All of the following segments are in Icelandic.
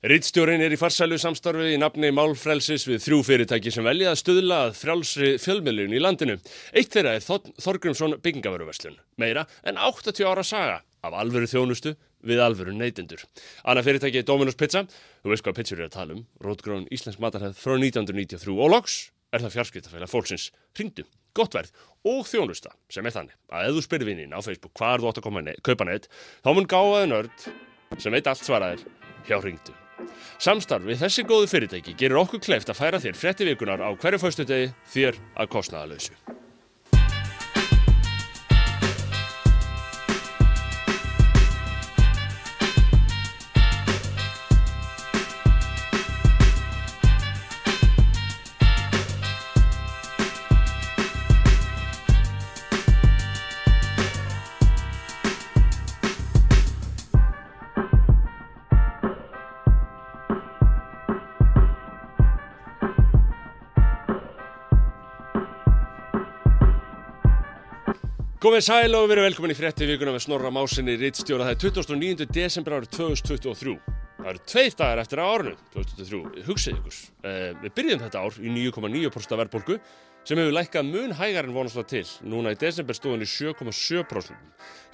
Rittstjórin er í farsælu samstarfi í nafni Málfrelsis við þrjú fyrirtæki sem velja að stuðla að frjálsri fjölmiðlun í landinu. Eitt þeirra er Þorgrumsson byggingavöruverslun, meira en 80 ára saga af alvöru þjónustu við alvöru neytendur. Anna fyrirtæki er Dominus Pizza, þú veist hvað pizzur er að tala um, rótgrón íslensk matarhæð frá 1993 og loks er það fjarskiptafæla fólksins hringdu, gott verð og þjónusta sem er þannig að ef þú spyrir vinnin á Facebook hvað þú átt að kaupa neitt, þá mun gáðaði nörd sem veit allt svaraðir hjá hringdu. Samstarf við þessi góðu fyrirtæki gerir okkur kleift að færa þér frétti vikunar á hverju faustu degi þér að kostnaðalösu. Komið sæl og verið velkomin í frétti vikuna með Snorra Másinni Rittstjóra. Það er 29. desember árið 2023. Það eru tveir dagar eftir að árinu 2023. Hugsið ykkur. Eh, við byrjum þetta ár í 9,9% verðbólgu sem hefur lækkað mun hægar en vonast það til. Núna í desember stóðin í 7,7%.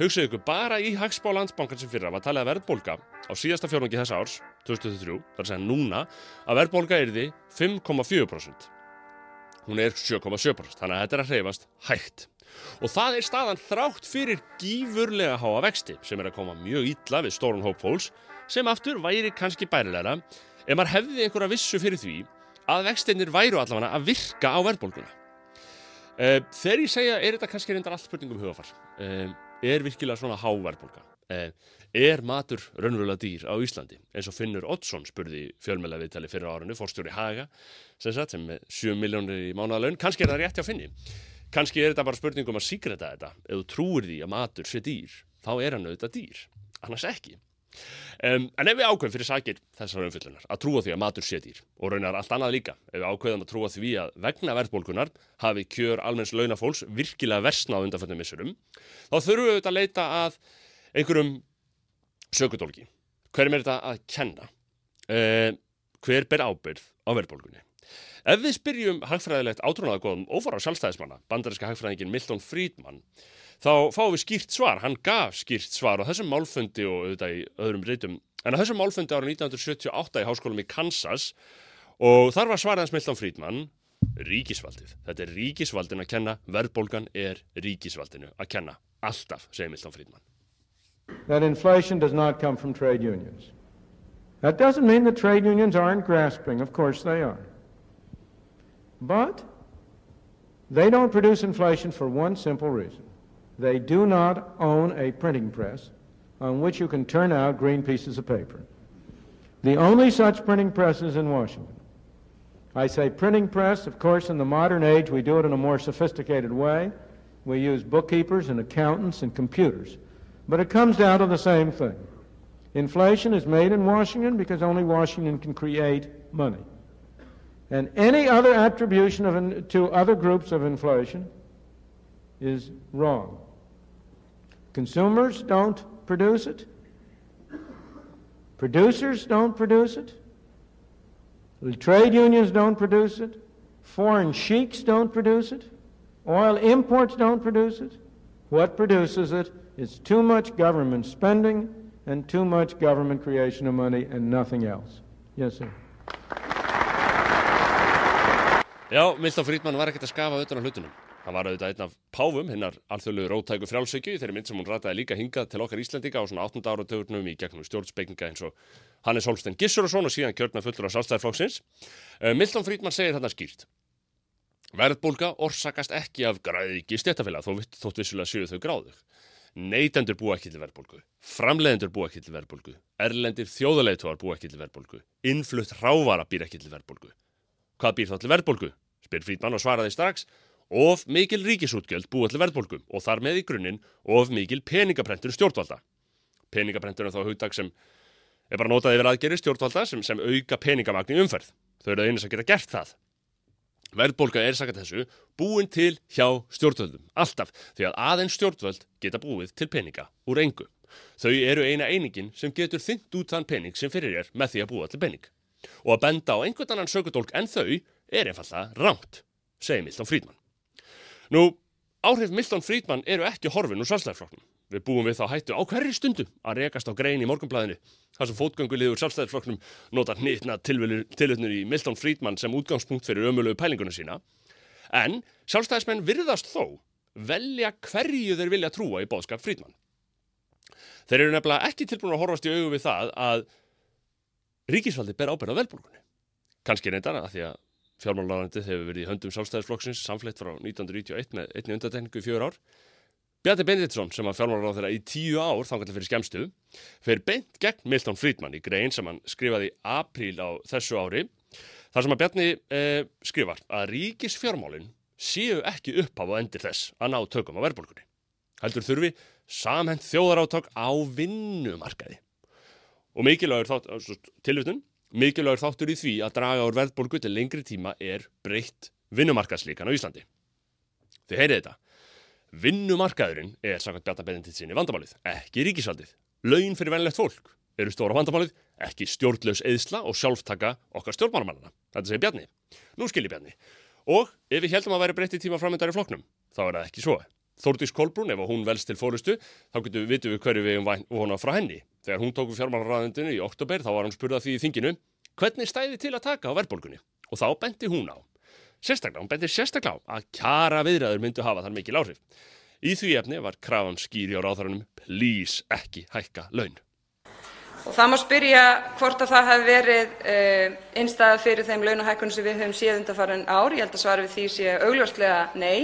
Hugsið ykkur bara í Hagsbá landsbankan sem fyrra var talið að verðbólga á síðasta fjórnungi þess árs 2023, þar að segja núna, að verðbólga er því 5,4%. Hún er 7,7%, þannig að þetta er að hreyfast hægt. Og það er staðan þrátt fyrir gífurlega háa vexti sem er að koma mjög ítla við stórun hóp fólks sem aftur væri kannski bærilegra ef maður hefði einhverja vissu fyrir því að vextinnir væru allavega að virka á verðbólguna. Uh, þegar ég segja er þetta kannski reyndar allt spurningum hugafar. Uh, er virkilega svona há verðbólga? Er matur raunverulega dýr á Íslandi? Eins og Finnur Oddsson spurði fjölmjöla viðtali fyrir árinu, fórstjóri Haga, sem, sagt, sem með 7 miljónir í mánuðalögn. Kannski er það rétti að finni. Kannski er þetta bara spurningum að síkreta þetta. Ef þú trúir því að matur sé dýr, þá er hann auðvitað dýr. Annars ekki. Um, en ef við ákveðum fyrir sakir þessar umfyllunar að trúa því að matur sé dýr og raunar allt annað líka, ef við ákveðum að trúa því að vegna verðbólkunar hafi kjör almenns launafólks virkilega versna á undanföndum missurum, þá þurfum við auðvitað að leita að einhverjum sökudólki. Hverjum er þetta að kenna? Uh, hver ber ábyrð á verðbólkunni? Ef við spyrjum hagfræðilegt átrúnaðagóðum ófara sjálfstæðismanna, bandariska hagfræðingin Milton Friedman, þá fáum við skýrt svar, hann gaf skýrt svar á þessum málfundi og auðvitað í öðrum reytum, en á þessum málfundi árið 1978 í háskólum í Kansas og þar var svaraðans Milton Friedman, ríkisvaldið. Þetta er ríkisvaldin að kenna, verðbólgan er ríkisvaldinu að kenna, alltaf, segir Milton Friedman. That inflation does not come from trade unions. That doesn't mean that trade unions aren't grasping, of course they are. But they don't produce inflation for one simple reason. They do not own a printing press on which you can turn out green pieces of paper. The only such printing press is in Washington. I say printing press, of course, in the modern age we do it in a more sophisticated way. We use bookkeepers and accountants and computers. But it comes down to the same thing. Inflation is made in Washington because only Washington can create money. And any other attribution of, to other groups of inflation is wrong. Consumers don't produce it. Producers don't produce it. Trade unions don't produce it. Foreign sheiks don't produce it. Oil imports don't produce it. What produces it is too much government spending and too much government creation of money and nothing else. Yes, sir. Já, Milton Friedman var ekkert að skafa auðvitað á hlutunum. Hann var auðvitað einn af páfum, hinnar alþjóðlegu rótæku frjálsökju, þeirri mynd sem hún rataði líka hingað til okkar Íslandika á svona 8. áratugurnum í gegnum stjórnspekninga eins og Hannes Holstein Gissurusson og síðan kjörna fullur á sálstæðarflokksins. Uh, Milton Friedman segir þarna skýrt. Verðbólka orsakast ekki af græðiki stéttafélag, þó þótt vissulega séu þau gráðug. Neytendur búa ekki til verðbólgu, framleiðendur búa ekki til verðbólgu, erlendir þjóðulegtuar búa ekki til verðbólgu, innflutt rávara býr ekki til verðbólgu. Hvað býr þá til verðbólgu? Spyr Frídmann og svaraði strax of mikil ríkisútgjöld búa til verðbólgu og þar með í grunninn of mikil peningaprentur stjórnvalda. Peningaprentur er þá hugdag sem er bara notað yfir aðgeri stjórnvalda sem, sem auka peningamagni umferð. Þau eru einu sem geta gert það. Verðbólga er sakat þessu búin til hjá stjórnvöldum, alltaf, því að aðeins stjórnvöld geta búið til peninga úr engu. Þau eru eina einingin sem getur þynt út þann pening sem fyrir er með því að búa til pening. Og að benda á einhvern annan sökudólk en þau er einfallega rámt, segir Milton Friedman. Nú, áhrif Milton Friedman eru ekki horfin úr sjálfstæðarflokknum. Við búum við þá hættu á hverju stundu að rekast á grein í morgunblæðinu. Það sem fótgönguliður sjálfstæðarflokknum nota nýtna tilvöldnur í Milton Friedman sem útgangspunkt fyrir ömulegu pælinguna sína. En sjálfstæðismenn virðast þó velja hverju þeir vilja trúa í bóðskap Friedman. Þeir eru nefnilega ekki tilbúin að horfast í augu við það að ríkisvaldi ber ábyrða velbólkunni. Kanski reyndar að því að fjármálagarandið hefur verið í höndum sjálfstæðisflokksins samfleytt frá 1991 með einni undatekningu í fjör ár. Bjarni Benediktsson sem var fjármálagarandið þeirra í tíu ár þannig fyrir skemstu fer beint gegn Milton Friedman í grein sem hann skrifaði í apríl á þessu ári þar sem að Bjarni eh, skrifar að ríkisfjármálinn séu ekki upphafa og endir þess að ná tökum á verðbólkunni. Heldur þurfi samhend þjóðaráttak á vinnumarkaði. Og mikilvægur þátt, tilvitun, mikilvægur þáttur í því að draga úr verðbólku til lengri tíma er breytt vinnumarkaðslíkan á Íslandi. Þið heyrið þetta. Vinnumarkaðurinn er samkvæmt bjarnabendintitt sinni vandamálið, ekki ríkisaldið. Laun fyrir venlegt fólk eru stóra vandamálið, ekki stjórnlaus eðsla og sjálftaka okkar stjórnmármannana. Þetta segir Bjarni. Nú skilir Bjarni. Og ef við heldum að væri breytti tíma framöndar í floknum, þá er það ekki svo. Þórdís Kolbrún, ef hún velst til fórustu, þá getum við vitum við hverju við vona frá henni. Þegar hún tók við fjármálaræðindinu í oktober, þá var hann spurðað því í þinginu, hvernig stæði til að taka á verðbólgunni? Og þá bendi hún á. Sérstaklega, hún bendi sérstaklega á að kjara viðræður myndu hafa þar mikil áhrif. Í því efni var krafan skýri á ráðarunum, please ekki hækka laun. Og það má spyrja hvort að það hefði verið uh, innstæða fyrir þeim launahækkunum sem við höfum séð undanfarin ár. Ég held að svara við því sé augljóslega nei.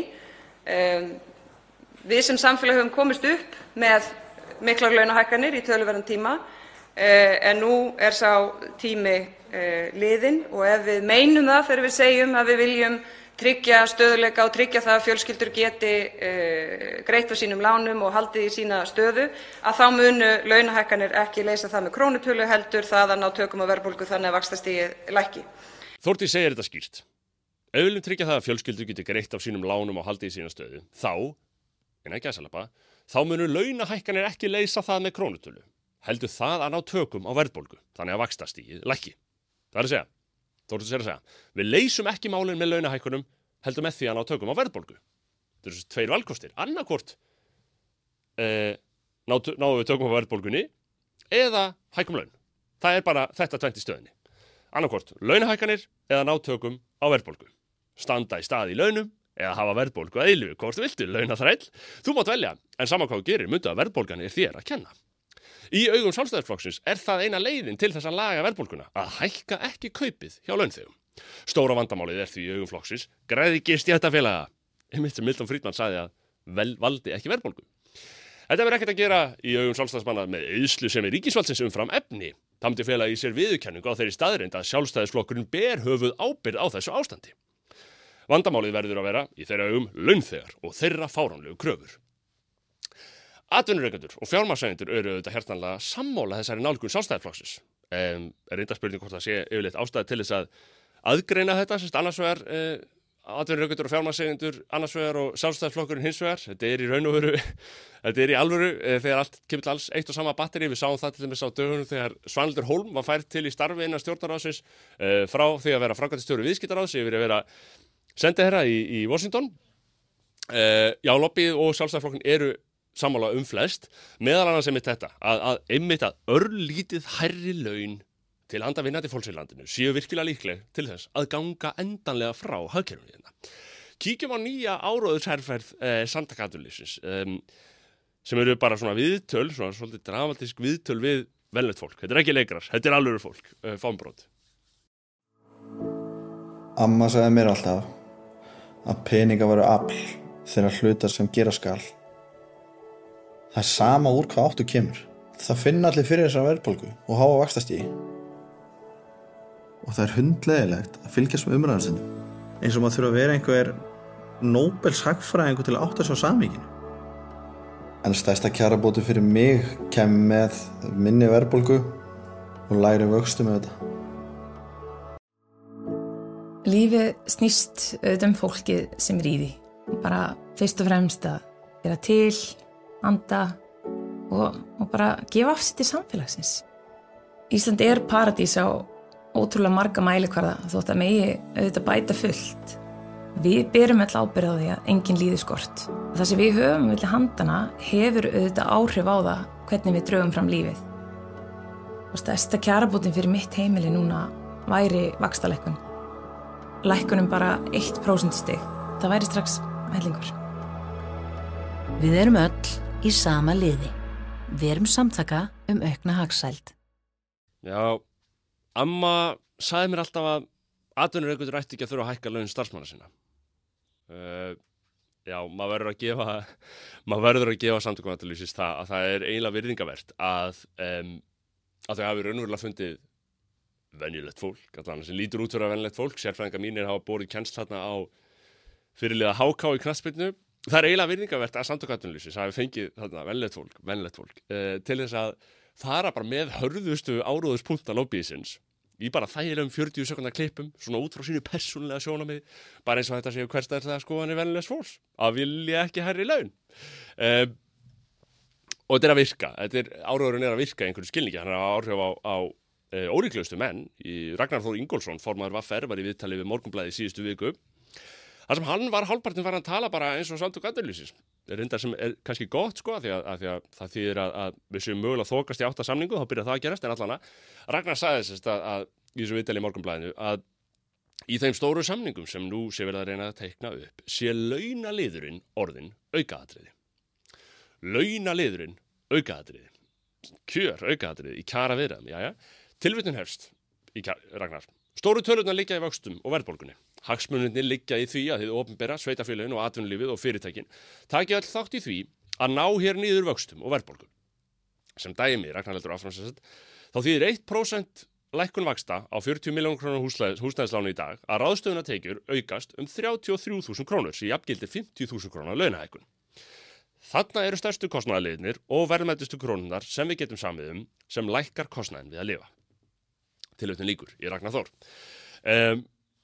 Um, við sem samfélag höfum komist upp með miklar launahækkanir í töluverðan tíma en nú er sá tími uh, liðinn ef við meinum það þegar við segjum að við viljum tryggja stöðugleika og tryggja það að fjölskyldur geti uh, greitt af sínum lánum og haldið í sína stöðu, þá munu launahækkanir ekki leysa það með krónutölu heldur það að ná tökum á verðbólgu þannig að vaxtastigið lækki. Þórtís segir þetta skýrt. Ef við viljum tryggja það að fjölskyldur geti greitt af sínum lánum og haldið í sína stöðu, þá, en ekki að salapa, þá munu launahækkanir ekki leysa það með krónutölu. Heldur það að ná tökum á verðbólgu, þannig að vaxtastigið lækki. Það er að segja, Þórtís er að segja, við leysum ekki málinn með launahækkunum, heldur með því að ná tökum á verðbólgu. Þetta eru þessi tveir valkostir. Annarkort eh, ná, náum við tökum á verðbólgunni eða hækkum laun. Það er bara þetta tvent í stöðinni. Annarkort launahækkanir eða ná tökum á verðbólgu. Standa í stað í launum eða hafa verðbólgu að eilifu. Hvort viltu, launaþræll? Þú mátt velja, en saman hvað gerir, myndu að verðbólgan er þér að kenna. Í augum sjálfstæðarflokksins er það eina leiðin til þess að laga verðbólguna að hækka ekki kaupið hjá launþegum. Stóra vandamálið er því í augum flokksins græðiki stjættafélaga. Einmitt sem Milton Friedman sagði að vel valdi ekki verðbólgu. Þetta verður ekkert að gera í augum sjálfstæðismanna með auðslu sem er ríkisvaldsins umfram efni. Tamdi félagi í sér viðurkenningu á þeirri staðrind að sjálfstæðisflokkurinn ber höfuð ábyrð á þessu ástandi. Vandamálið verður að vera í þeirra augum launþegar og þeirra fáránlegu kröfur. Atvinnureikendur og fjármarsægjendur eru auðvitað hérstanlega sammála þessari nálgun sjálfstæðarflokksins. Um, reynda spurning hvort það sé yfirleitt ástæði til þess að aðgreina þetta, sérst annars vegar uh, atvinnureikendur og fjármarsægjendur annars vegar og sjálfstæðarflokkurinn hins vegar. Þetta er í raun og veru, þetta er í alvöru uh, þegar allt kemur til alls eitt og sama batteri. Við sáum það til dæmis á dögunum þegar Svanildur Holm var fært til í starfi innan stjórnaráðsins uh, frá því að vera framkvæmtistjóri viðskiptaráðs yfir að vera sendið herra í, í Washington. Já, lobbyið og sjálfstæðarflokkurinn eru sammála um flest, meðal annars einmitt þetta, að, að einmitt að örlítið hærri laun til handa vinnandi fólks í landinu séu virkilega líkleg til þess að ganga endanlega frá hagkerfinu hérna. Kíkjum á nýja áróðursherrferð eh, Sandakaturlýsins um, sem eru bara svona viðtöl, svona svolítið dramatísk viðtöl við velnett fólk. Þetta er ekki leikrar, þetta er alveg fólk, eh, fámbrót. Amma sagði mér alltaf að peninga varu afl þegar hlutar sem gera skall Það er sama úr hvað áttu kemur. Það finna allir fyrir þessar verðbólgu og háa vakstast í. Og það er hundlegilegt að fylgjast með umræðarsinu. Eins og maður þurfa að vera einhver Nobels hagfræðingu til að átta svo samíkinu. En stæsta kjarabótu fyrir mig kem með minni verðbólgu og læri vöxtu með þetta. Lífið snýst auðvitað um fólkið sem er í því. Bara fyrst og fremst að gera til anda og, og bara gefa afsitt í samfélagsins. Ísland er paradís á ótrúlega marga mælikvarða þótt að megi auðvitað bæta fullt. Við berum alltaf ábyrða á því að enginn líði skort. Það sem við höfum vilja handana hefur auðvitað áhrif á það hvernig við draugum fram lífið. Og stærsta kjarabútin fyrir mitt heimili núna væri vakstalækkun. Lækkunum bara 1% stig. Það væri strax hellingur. Við erum öll í sama liði. Við erum samtaka um aukna hagsæld. Já, amma sagði mér alltaf að atvinnurreikundur ætti ekki að þurfa að hækka laun starfsmanna sinna. Uh, já, maður verður að gefa, maður verður að gefa samtökum aðlýsist það að það er eiginlega virðingavert að, um, að þau hafi raunverulega fundið venjulegt fólk, allan sem lítur út fyrir að venjulegt fólk, sérfræðinga mínir hafa borið kennst þarna á fyrirliða háká í knastbyrnu. Það er eiginlega virðingavert að samtökum aðlýsist hafi fengið þarna venjulegt fólk, venjulegt fólk uh, til þess að fara bara með hörðustu áróðuspunkta lobbyisins í bara þægilegum 40 sekundar klippum svona út frá sínu persónulega sjónamið bara eins og þetta séu hverstæðislega skoðanir vennilegs fólks að vilja ekki herri laun. Um, og þetta er að virka er, áróðurinn er að virka í einhverju skilningi hann er að áhrif á, á e, óriklustu menn. Í Ragnar Þór Ingólfsson formadur Vaffer var í viðtali við morgunblæði síðustu viku þar sem hann var hálfpartin var að tala bara eins og samtök aðurlýsins reyndar sem er kannski gott sko því að, að, því að það þýðir að, að við séum mögulega þokast í átta samningu þá byrjar það að gerast en allan að Ragnar sagði þess að í þessu viðtali í morgunblæðinu að í þeim stóru samningum sem nú sé verið að reyna að teikna upp sé launaliðurinn orðin aukaðatriði launaliðurinn aukaðatriði kjör aukaðatriði í kjara viðram tilvittin hefst í Ragnar. Stóru tölurna liggja í vöxtum og verðbólgunni Hagsmunirni liggja í því að þið ofnbera sveitafélagin og atvinnulífið og fyrirtækin taki öll þátt í því að ná hér nýður vöxtum og verðbólgun. Sem dæmi, Ragnar heldur áframsessat, þá þýðir 1% lækkun vaksta á 40 miljón krónar húsnæðislánu í dag að ráðstöðuna tekjur aukast um 33.000 krónur sem jafngildir 50.000 krónar launahækkun. Þarna eru stærstu kostnæðaliðnir og verðmættustu krónunar sem við getum samiðum sem lækkar kostnæðin við að lifa. Tilvöldin líkur í Ragnar Þór. Um,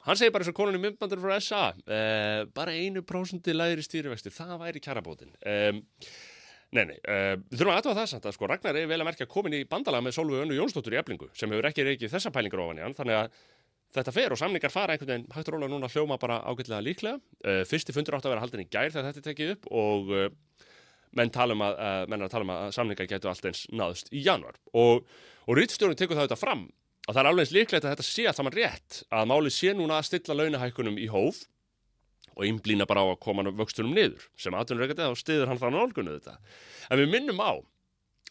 Hann segir bara eins og konunni myndbandur frá SA, uh, bara einu prósundi lægri stýrivexti, það væri kjarabótin. Um, nei, nei, uh, við þurfum að aðtöða það samt að sko Ragnar er vel að merkja komin í bandalega með Solveig Önnu Jónsdóttur í eblingu sem hefur ekki reykið þessa pælingar ofan í hann, þannig að þetta fer og samningar fara einhvern veginn hægt og róla núna hljóma bara ágætlega líklega. Uh, fyrsti fundur átt að vera haldin í gær þegar þetta er tekið upp og menn, um að, menn að tala um að samningar getur allt eins naðst í januar og, og Ritstjórn tekur það auðvitað fram Og það er alveg eins líklegt að þetta sé allt saman rétt að máli sé núna að stilla launahækkunum í hóf og einblýna bara á að koma vöxtunum niður sem aðtunurreikandi þá stiður hann þannig álgunni þetta. En við minnum á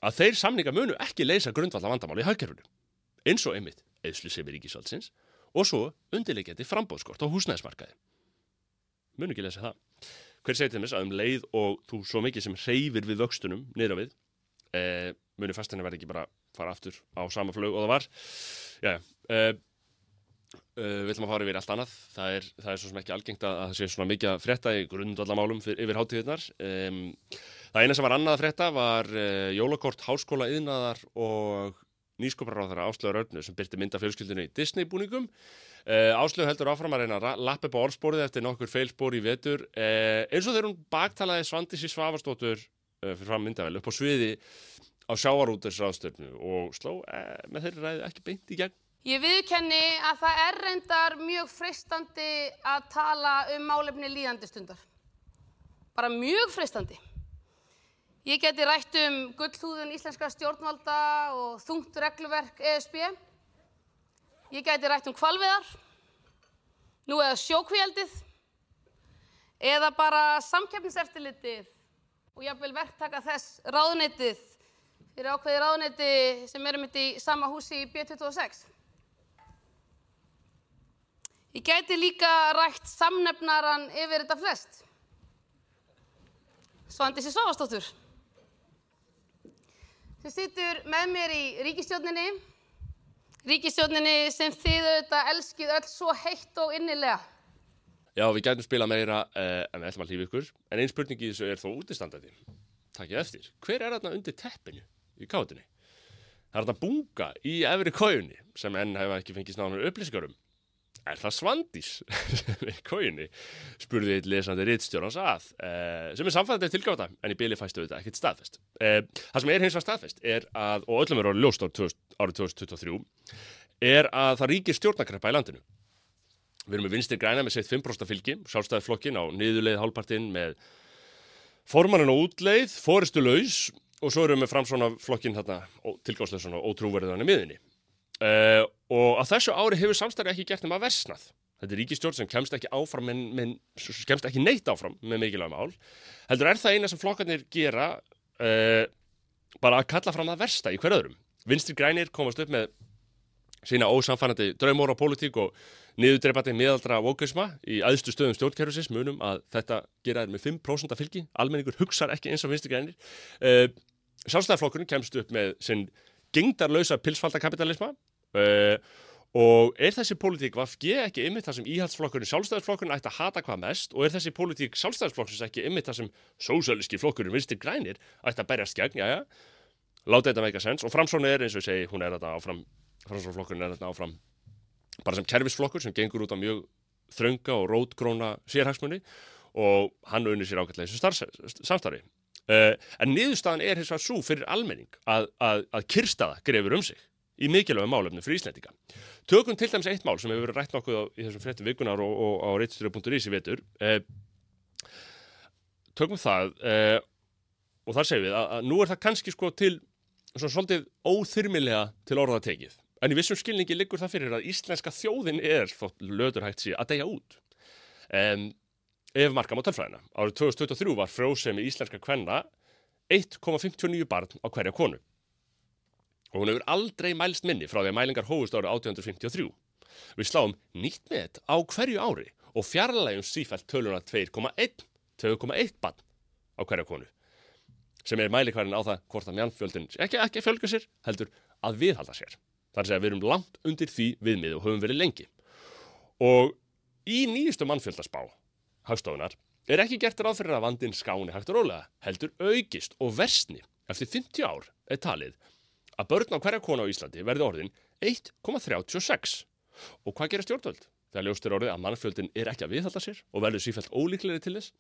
að þeir samninga munu ekki leysa grundvalda vandamáli í hagkerfunu eins og einmitt eðslu sem er ríkisvaldsins og svo undirleikjandi frambóðskort á húsnæðismarkaði. Munu ekki leysa það. Hver segir til þess að um leið og þú svo mikið sem reyfir við vöxtunum niður á við eh, munu fastinni verði ekki bara fara aftur á sama flög og það var Já, uh, uh, við ætlum að fara yfir allt annað. Það er, það er svo sem ekki algengt að það sé svona mikið að frétta í grundvallamálum yfir hátíðirnar. Um, það eina sem var annað að frétta var uh, jólakort háskóla yðnaðar og nýskoparáðara Áslöður Örnu sem byrti mynda fjölskyldinu í Disney búningum. Áslöður heldur áfram að reyna að lappa upp á orðspórið eftir nokkur feilspóri í vetur. Eins og þegar hún baktalaði Svandísi Svavastóttur fyrir fram myndavel upp á sviði á sjáarútersraðstöfnu og sló eh, með þeirri ræði ekki beint í gegn. Ég viðkenni að það er reyndar mjög freistandi að tala um málefni líðandi stundar. Bara mjög freistandi. Ég geti rætt um gullhúðun íslenska stjórnvalda og þungt regluverk ESB. Ég geti rætt um kvalviðar, nú eða sjókvíaldið, eða bara samkeppniseftilitið og jáfnveil verktaka þess ráðneitið fyrir ákveði ráðneiti sem erum mitt í sama húsi í B26. Ég gæti líka rætt samnefnaran yfir þetta flest. Svandísi Svavastóttur. Sem sittur með mér í ríkistjóninni. Ríkistjóninni sem þið auðvitað elskið öll svo heitt og innilega. Já, við gætum spila meira eh, en við ætlum að hlýfa ykkur. En einn spurning í þessu er þó útistandandi. Takk ég eftir. Hver er þarna undir teppinu? Í kátunni. Það er þetta bunga í efri kójunni sem enn hefur ekki fengið snáðanur upplýsingarum. er það Svandís sem er kóinni, spurði eitt lesandi rittstjórnans að, uh, sem er samfæðandi tilgáta, en í byli fæstu þetta ekkit staðfest. Uh, það sem er hins vegar staðfest er að, og öllum er orðið ljóst árið 2023, er að það ríkir stjórnakreppa í landinu. Við erum með vinstir græna með seitt 5% fylgi, sjálfstæðiflokkin á niðurleið hálpartinn með formannin og útleið, fóristu laus og svo erum við fram svona flokkin hérna, tilgáðslega svona ótrúverðan í miðinni. Uh, og á þessu ári hefur samstæri ekki gert nema versnað. Þetta er ríkistjórn sem kemst ekki áfram, en, men, kemst ekki neitt áfram með mikilvæg mál. Heldur er það eina sem flokkarnir gera uh, bara að kalla fram það versta í hver öðrum. Vinstri grænir komast upp með sína ósamfannandi draumóra á pólitík og niðurdreipandi miðaldra vókisma í aðstu stöðum stjórnkerfisins. Munum að þetta gera þér með 5% af fylgi. Almenningur hugsar ekki eins og vinstri grænir. Uh, Sjálfstæðarflokkurinn kemst upp með sinn gengdarlausa pilsfaldakapitalisma. Uh, og er þessi pólitík vafgi ekki ymmið það sem íhaldsflokkurinn sjálfstæðarflokkurinn ætti að hata hvað mest? Og er þessi pólitík sjálfstæðarflokkurins ekki ymmið það sem sósæliski flokkurinn vinstri grænir ætti að berjast gegn, já já láta þetta meika sens og framsónu er eins og ég segi hún er þetta áfram Framsóknarflokkurinn er þetta áfram bara sem kerfisflokkur sem gengur út á mjög þrönga og rótgróna sérhagsmunni og hann unir sér ágætlega þessu samstarfi. Uh, en niðurstaðan er hins vegar svo fyrir almenning að, að, að kyrstaða grefur um sig í mikilvægum málefni fyrir Íslandika. Tökum til dæmis eitt mál sem hefur verið rætt nokkuð á, í þessum frettum vikunar og, og á reytstjóri.is í vetur. Uh, tökum það uh, og þar segjum við að, að nú er það kannski sko til svona svolítið óþyrmilega til orða tekið En í vissum skilningi liggur það fyrir að íslenska þjóðin er þótt löðurhægt síðan að deyja út. Um, ef markam á tölfræðina. Árið 2023 var frjósemi íslenska kvenna 1,59 barn á hverja konu. Og hún hefur aldrei mælst minni frá því að mælingar hófust árið 1853. Við sláum nýtt með þetta á hverju ári og fjarlægum sífælt töluna 2,1 2,1 barn á hverja konu. Sem er mælikværin á það hvort að mjannfjöldin ekki, ekki fjölga sér heldur að viðhalda sér. Það er að við erum langt undir því viðmið og höfum verið lengi. Og í nýjustu mannfjöldaspá hagstofunar er ekki gert ráð fyrir að vandin skáni hægt og rólega, heldur aukist og versni eftir 50 ár er talið að börn á hverja konu á Íslandi verði orðin 1,36. Og hvað gerir stjórnvöld? Þegar ljóstur orðið að mannfjöldin er ekki að viðhalda sér og verður sífælt ólíkleri til þess.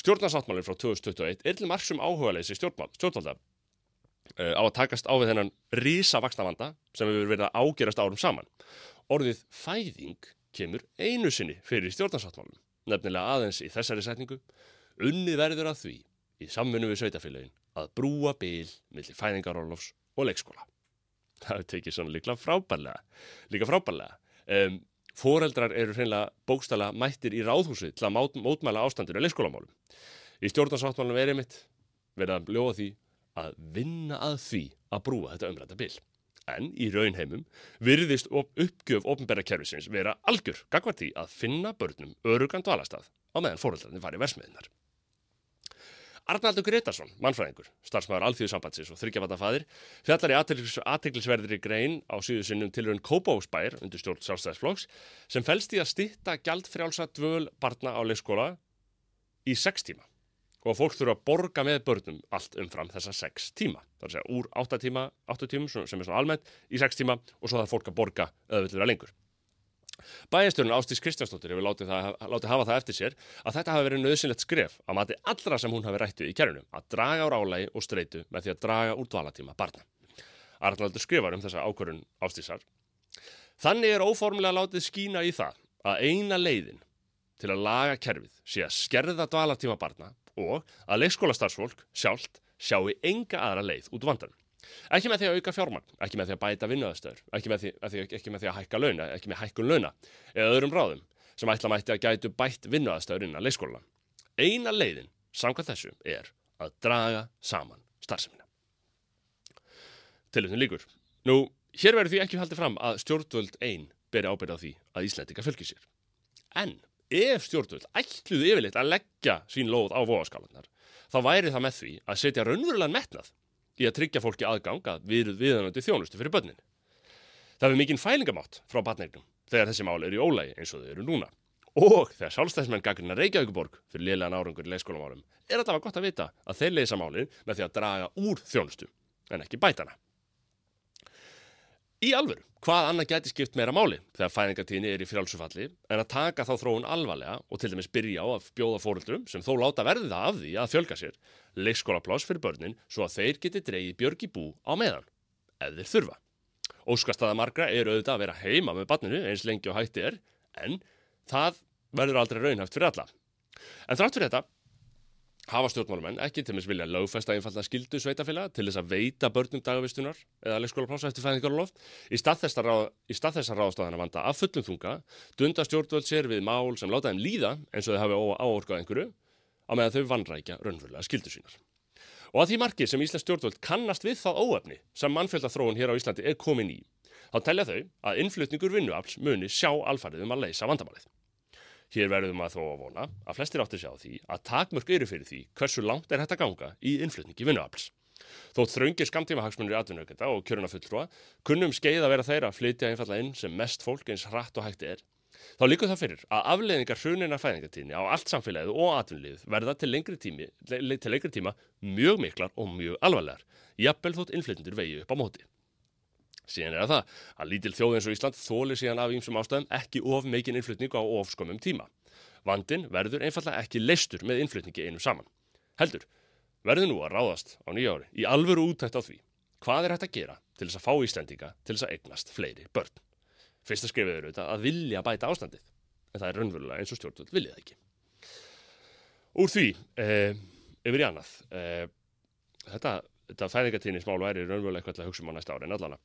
Stjórnarsáttmálinn frá 2021 er til margsum áhugaðleysi stjórnvalda á að takast á við þennan rísa vaksnavanda sem hefur verið að ágerast árum saman. Orðið fæðing kemur einu sinni fyrir stjórnarsáttmálum, nefnilega aðeins í þessari setningu, unni verður að því í samfunnu við sveitafélagin að brúa byl millir fæðingarólofs og leikskóla. Það tekið svona líkla frábærlega, líka frábærlega. Um, Fóreldrar eru hreinlega bókstala mættir í ráðhúsi til að mótmæla ástandur í leikskólamálum. Í stjórnarsáttmálum er einmitt verið að ljóða því að vinna að því að brúa þetta umræta bil. En í raunheimum virðist uppgjöf ofnbæra kervisins vera algjör gagvar því að finna börnum örugan dvalastað á meðan fóröldarnir fari versmiðinar. Arnaldur Gretarsson, mannfræðingur, starfsmæður alþjóðsambandsins og þryggjafatafæðir, fjallar í aðteglisverðri grein á síðu sinnum tilrönd Kópáhúsbær undir stjórn sjálfstæðisflokks sem fælst í að stitta gjaldfrjálsa dvöl barna á leikskóla í sex tíma og að fólk þurfa að borga með börnum allt umfram þessa 6 tíma. Það er að segja úr 8 tíma, 8 tímum sem er svona almennt í 6 tíma og svo það fólk að borga öðvöldur að lengur. Bæjastjórun Ástís Kristjánsdóttir hefur látið, látið hafa það eftir sér að þetta hafi verið nöðsynlegt skref að mati allra sem hún hafi rættu í kærunum að draga á rálægi og streitu með því að draga úr dvalatíma barna. Arnaldur skrifar um þessa ákvörun Ástísar. Þannig er óformlega látið skína í það að eina leiðin til að laga kerfið sé að skerða dvalatíma barna og að leikskólastarfsfólk sjálft sjáu enga aðra leið út vandan. Ekki með því að auka fjármagn, ekki með því að bæta vinnuðastöður, ekki, ekki með því að hækka launa, ekki með hækkun launa eða öðrum ráðum sem ætla mætti að gætu bætt vinnuðastöður innan leikskóla. Eina leiðin, samkvæmt þessu, er að draga saman starfseminna. Tilutinu líkur. Nú, hér verður því ekki haldið fram að stjórnvöld einn beri ábyrða á því að Íslandika fölgir sér. En ef stjórnvöld ætluðu yfirleitt að leggja sín lóð á voðaskálanar þá væri það með því að setja raunverulegan metnað í að tryggja fólki aðgang að við, viðanandi þjónustu fyrir börnin. Það er mikinn fælingamátt frá barnegnum þegar þessi mál eru í ólægi eins og þau eru núna. Og þegar sjálfstæðismenn gaggrina Reykjavíkuborg fyrir liðlegan árangur í leikskólamálum er þetta gott að vita að þeir leysa málinn með því að draga úr þjónustu en ekki bætana. Í alvöru, hvað annað gæti skipt meira máli þegar fæðingartíðinni er í frjálsufalli en að taka þá þróun alvarlega og til dæmis byrja á að bjóða fóruldrum sem þó láta verði það af því að fjölga sér leikskólapláss fyrir börnin svo að þeir geti dreigið björg í bú á meðan, ef þeir þurfa. Óskastaða margra er auðvitað að vera heima með barninu eins lengi og hætti er en það verður aldrei raunhæft fyrir alla. En þrátt fyrir þetta hafa stjórnmálumenn ekki til þess vilja lögfesta einfalda skildu sveitafélaga til þess að veita börnum dagavistunar eða leikskólaplása eftir fæðingarulof. Í stað þess að ráðstafana vanda af fullum þunga dunda stjórnvöld sér við mál sem láta þeim líða eins og þau hafi áorkað einhverju á meðan þau vanrækja raunverulega skildu sínar. Og að því marki sem Íslands stjórnvöld kannast við það óefni sem mannfjöldathróun hér á Íslandi er komin í, þá telja þau að innflutningur vinnuafls muni sjá alfarið um að leysa vandamálið. Hér verðum að þó að vona að flestir áttir sjá því að takmörk eru fyrir því hversu langt er hægt að ganga í innflutningi vinnuafls. Þótt þraungir skamtíma hagsmunir atvinnaukenda og kjöruna fulltrúa kunnum skeið að vera þeirra að flytja einfalla inn sem mest fólk eins hratt og hægt er. Þá líka það fyrir að afleðingar hruninnar fæðingatíðni á allt samfélagið og atvinnlið verða til lengri, tími, til lengri tíma mjög miklar og mjög alvarlegar. Jafnvel þótt innflytjendur vegi upp á móti. Síðan er það að lítil þjóð eins og Ísland þólir síðan af ímsum ástæðum ekki of meikinn innflutning á ofskomum tíma. Vandin verður einfallega ekki leistur með innflutningi einum saman. Heldur, verður nú að ráðast á nýja ári í alvöru útækt á því hvað er hægt að gera til þess að fá Íslandinga til þess að eignast fleiri börn. Fyrsta skrifið eru þetta að vilja bæta ástandið, en það er raunverulega eins og stjórnvöld viljað ekki. Úr því, eh, yfir í annað, eh, þetta, þetta fæðingatíðnismál væri raunverulega eitthvað til að hugsa um á næsta ári en allana.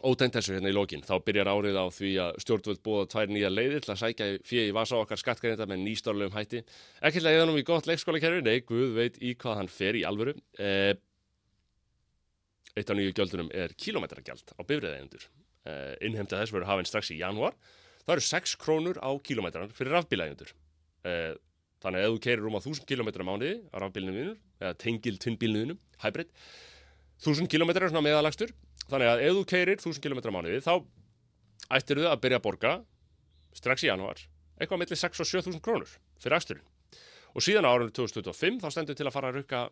Ótengt þessu hérna í lokin, þá byrjar árið á því að stjórnvöld búa tvær nýja leiðir til að sækja fyrir í vasa okkar skattgreynda með nýstárlegum hætti. Ekki leiðanum í gott leikskólakerfi, nei, Guð veit í hvað hann fer í alvöru. Eh, eitt af nýju gjöldunum er kílometragjald á bifriðeigjendur. Eh, innhemta þess verður hafinn strax í janúar. Það eru 6 krónur á kílometran fyrir rafbílægjendur. Eh, þannig að ef þú keirir um á 1000 km mánuði á rafbílinu eða tengil tunnbílinu, hybrid, 1000 km svona meðalagstur þannig að ef þú keirir 1000 km mánuði þá ættir þau að byrja að borga strax í janúar eitthvað mellir 6 og 7000 krónur fyrir aksturinn. Og síðan á árunni 2025 þá stendur til að fara að rukka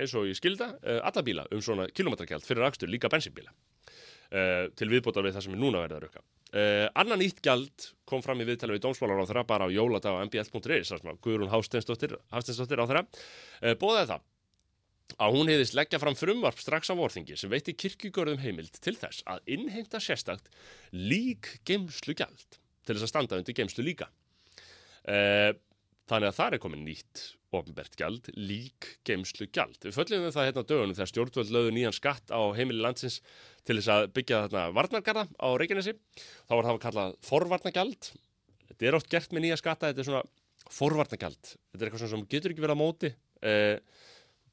eins og í skilda uh, alla bíla um svona kilometragjald fyrir akstur líka bensinbíla uh, til viðbótar við það sem er núna verið að rukka. Uh, annan nýtt gjald kom fram í viðtali við dómsmálar á þeirra bara á jóladag á mbl.is Guðrún Hásteinsdóttir á þeirra bóðaði það að hún hefðist leggja fram frumvarp strax á vorþingi sem veitir kirkugörðum heimild til þess að innheimta sérstakt lík geimslu gjald til þess að standa undir geimslu líka. Uh, þannig að það er komin nýtt ofnbært gjald, lík geimslu gjald. Við följum það hérna dögunum þegar stjórnvöld lögðu nýjan skatt á heimili landsins til þess að byggja þarna varnargarða á Reykjanesi. Þá var það að kalla forvarnagjald. Þetta er oft gert með nýja skatta, þetta er svona forvarnagjald. Þetta er eitthvað sem getur ekki verið á móti. Uh,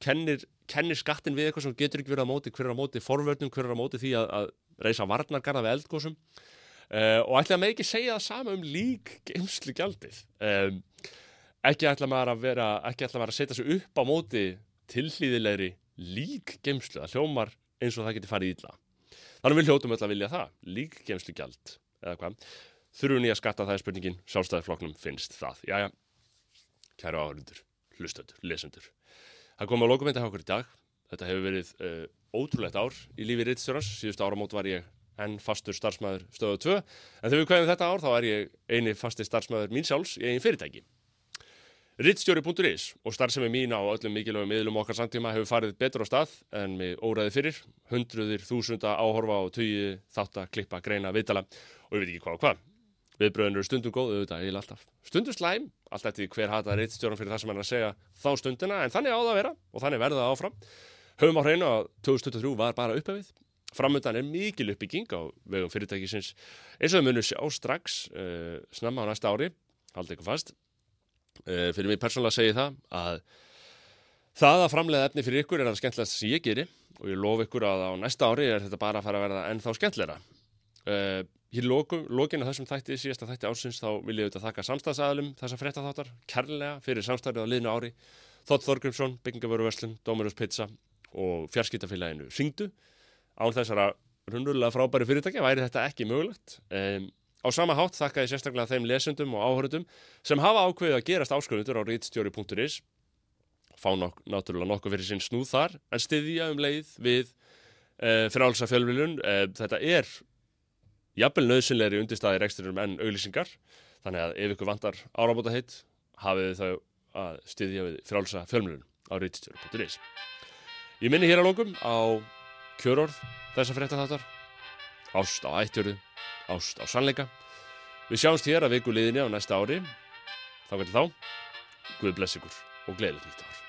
kennir, kennir skattin við eitthvað sem getur ekki verið á móti, hver er á móti forvörnum, hver er á móti því að, að reysa varnargarða við eldgósum uh, og ætla með ekki segja það sama um lík geimslu gjaldið um, ekki ætla maður að vera ekki ætla maður að setja sig upp á móti tilhlýðilegri lík geimslu það hljómar eins og það getur farið íðla þannig við hljótum öll að vilja það lík geimslu gjald eða hvað? Þurfum nýja skatta? Það er spurningin. Sjálfstæðifloknum finnst það, jájá kæru áhörundur, hlustendur, lesendur Það kom á lokumenti hjá okkur í dag. Þetta hefur verið uh, ótrúlegt ár í lífi Rittstjórnars. Síðust áramót var ég enn fastur starfsmæður stöðu 2. En þegar við kvæðum þetta ár þá er ég eini fasti starfsmæður mín sjálfs í einn fyrirtæki. Rittstjóri.is og starfsemi mín á öllum mikilvægum miðlum okkar samtíma hefur farið betur á stað en með óræði fyrir. Hundruðir, þúsunda áhorfa og tugi þátt að klippa, greina, viðtala og ég veit ekki hvað og hvað. Viðbröðin eru stundum góð, auðvitað, eiginlega alltaf. Stundum slæm, alltaf eftir hver hata reittstjóran fyrir það sem hann er að segja þá stundina, en þannig á það að vera og þannig verða það áfram. Höfum á hreinu að 2023 var bara uppöfið. Framöndan er mikil uppbygging á vegum fyrirtækisins eins og þau munum sjá strax uh, snamma á næsta ári, haldið ykkur fast. Uh, fyrir mig persónulega segi það að það að framlega efni fyrir ykkur er það skemmtilegast sem ég geri og ég lof ykkur að á næsta ári er þetta bara að fara að verða ennþá skemmtilegra. Uh, Hér lókinu þessum þætti, síðasta þætti ásins, þá vil ég auðvitað þakka samstagsæðalum þessa fréttaþáttar, kærlega fyrir samstæðið á liðnu ári. Þótt Þorgrimsson, Byggingavöruverslun, Dominus Pizza og fjarskýtafélaginu Ringdu. Án þessara runnulega frábæri fyrirtækja væri þetta ekki mögulegt. Um, á sama hátt þakka ég sérstaklega þeim lesendum og áhörðum sem hafa ákveðið að gerast ásköðundur á rítstjóri.is. Fá nok náttúrulega nokkuð fyrir sinn snúð þar, en styðja um leið við uh, frálsa fjölmiðlun. Uh, þetta er jafnvel nöðsynlegri undirstaði reksturum en auglýsingar. Þannig að ef ykkur vantar áramóta heitt, hafið þau að styðja við frálsa fjölmiðlun á rítstjóru.is. Ég minni hér að lókum á kjörorð þessa frétta þáttar. Ást á ættjörðu, ást á sannleika. Við sjáumst hér að viku liðinni á næsta ári. Þá getur þá, Guð bless ykkur og gleðilegt nýtt ár.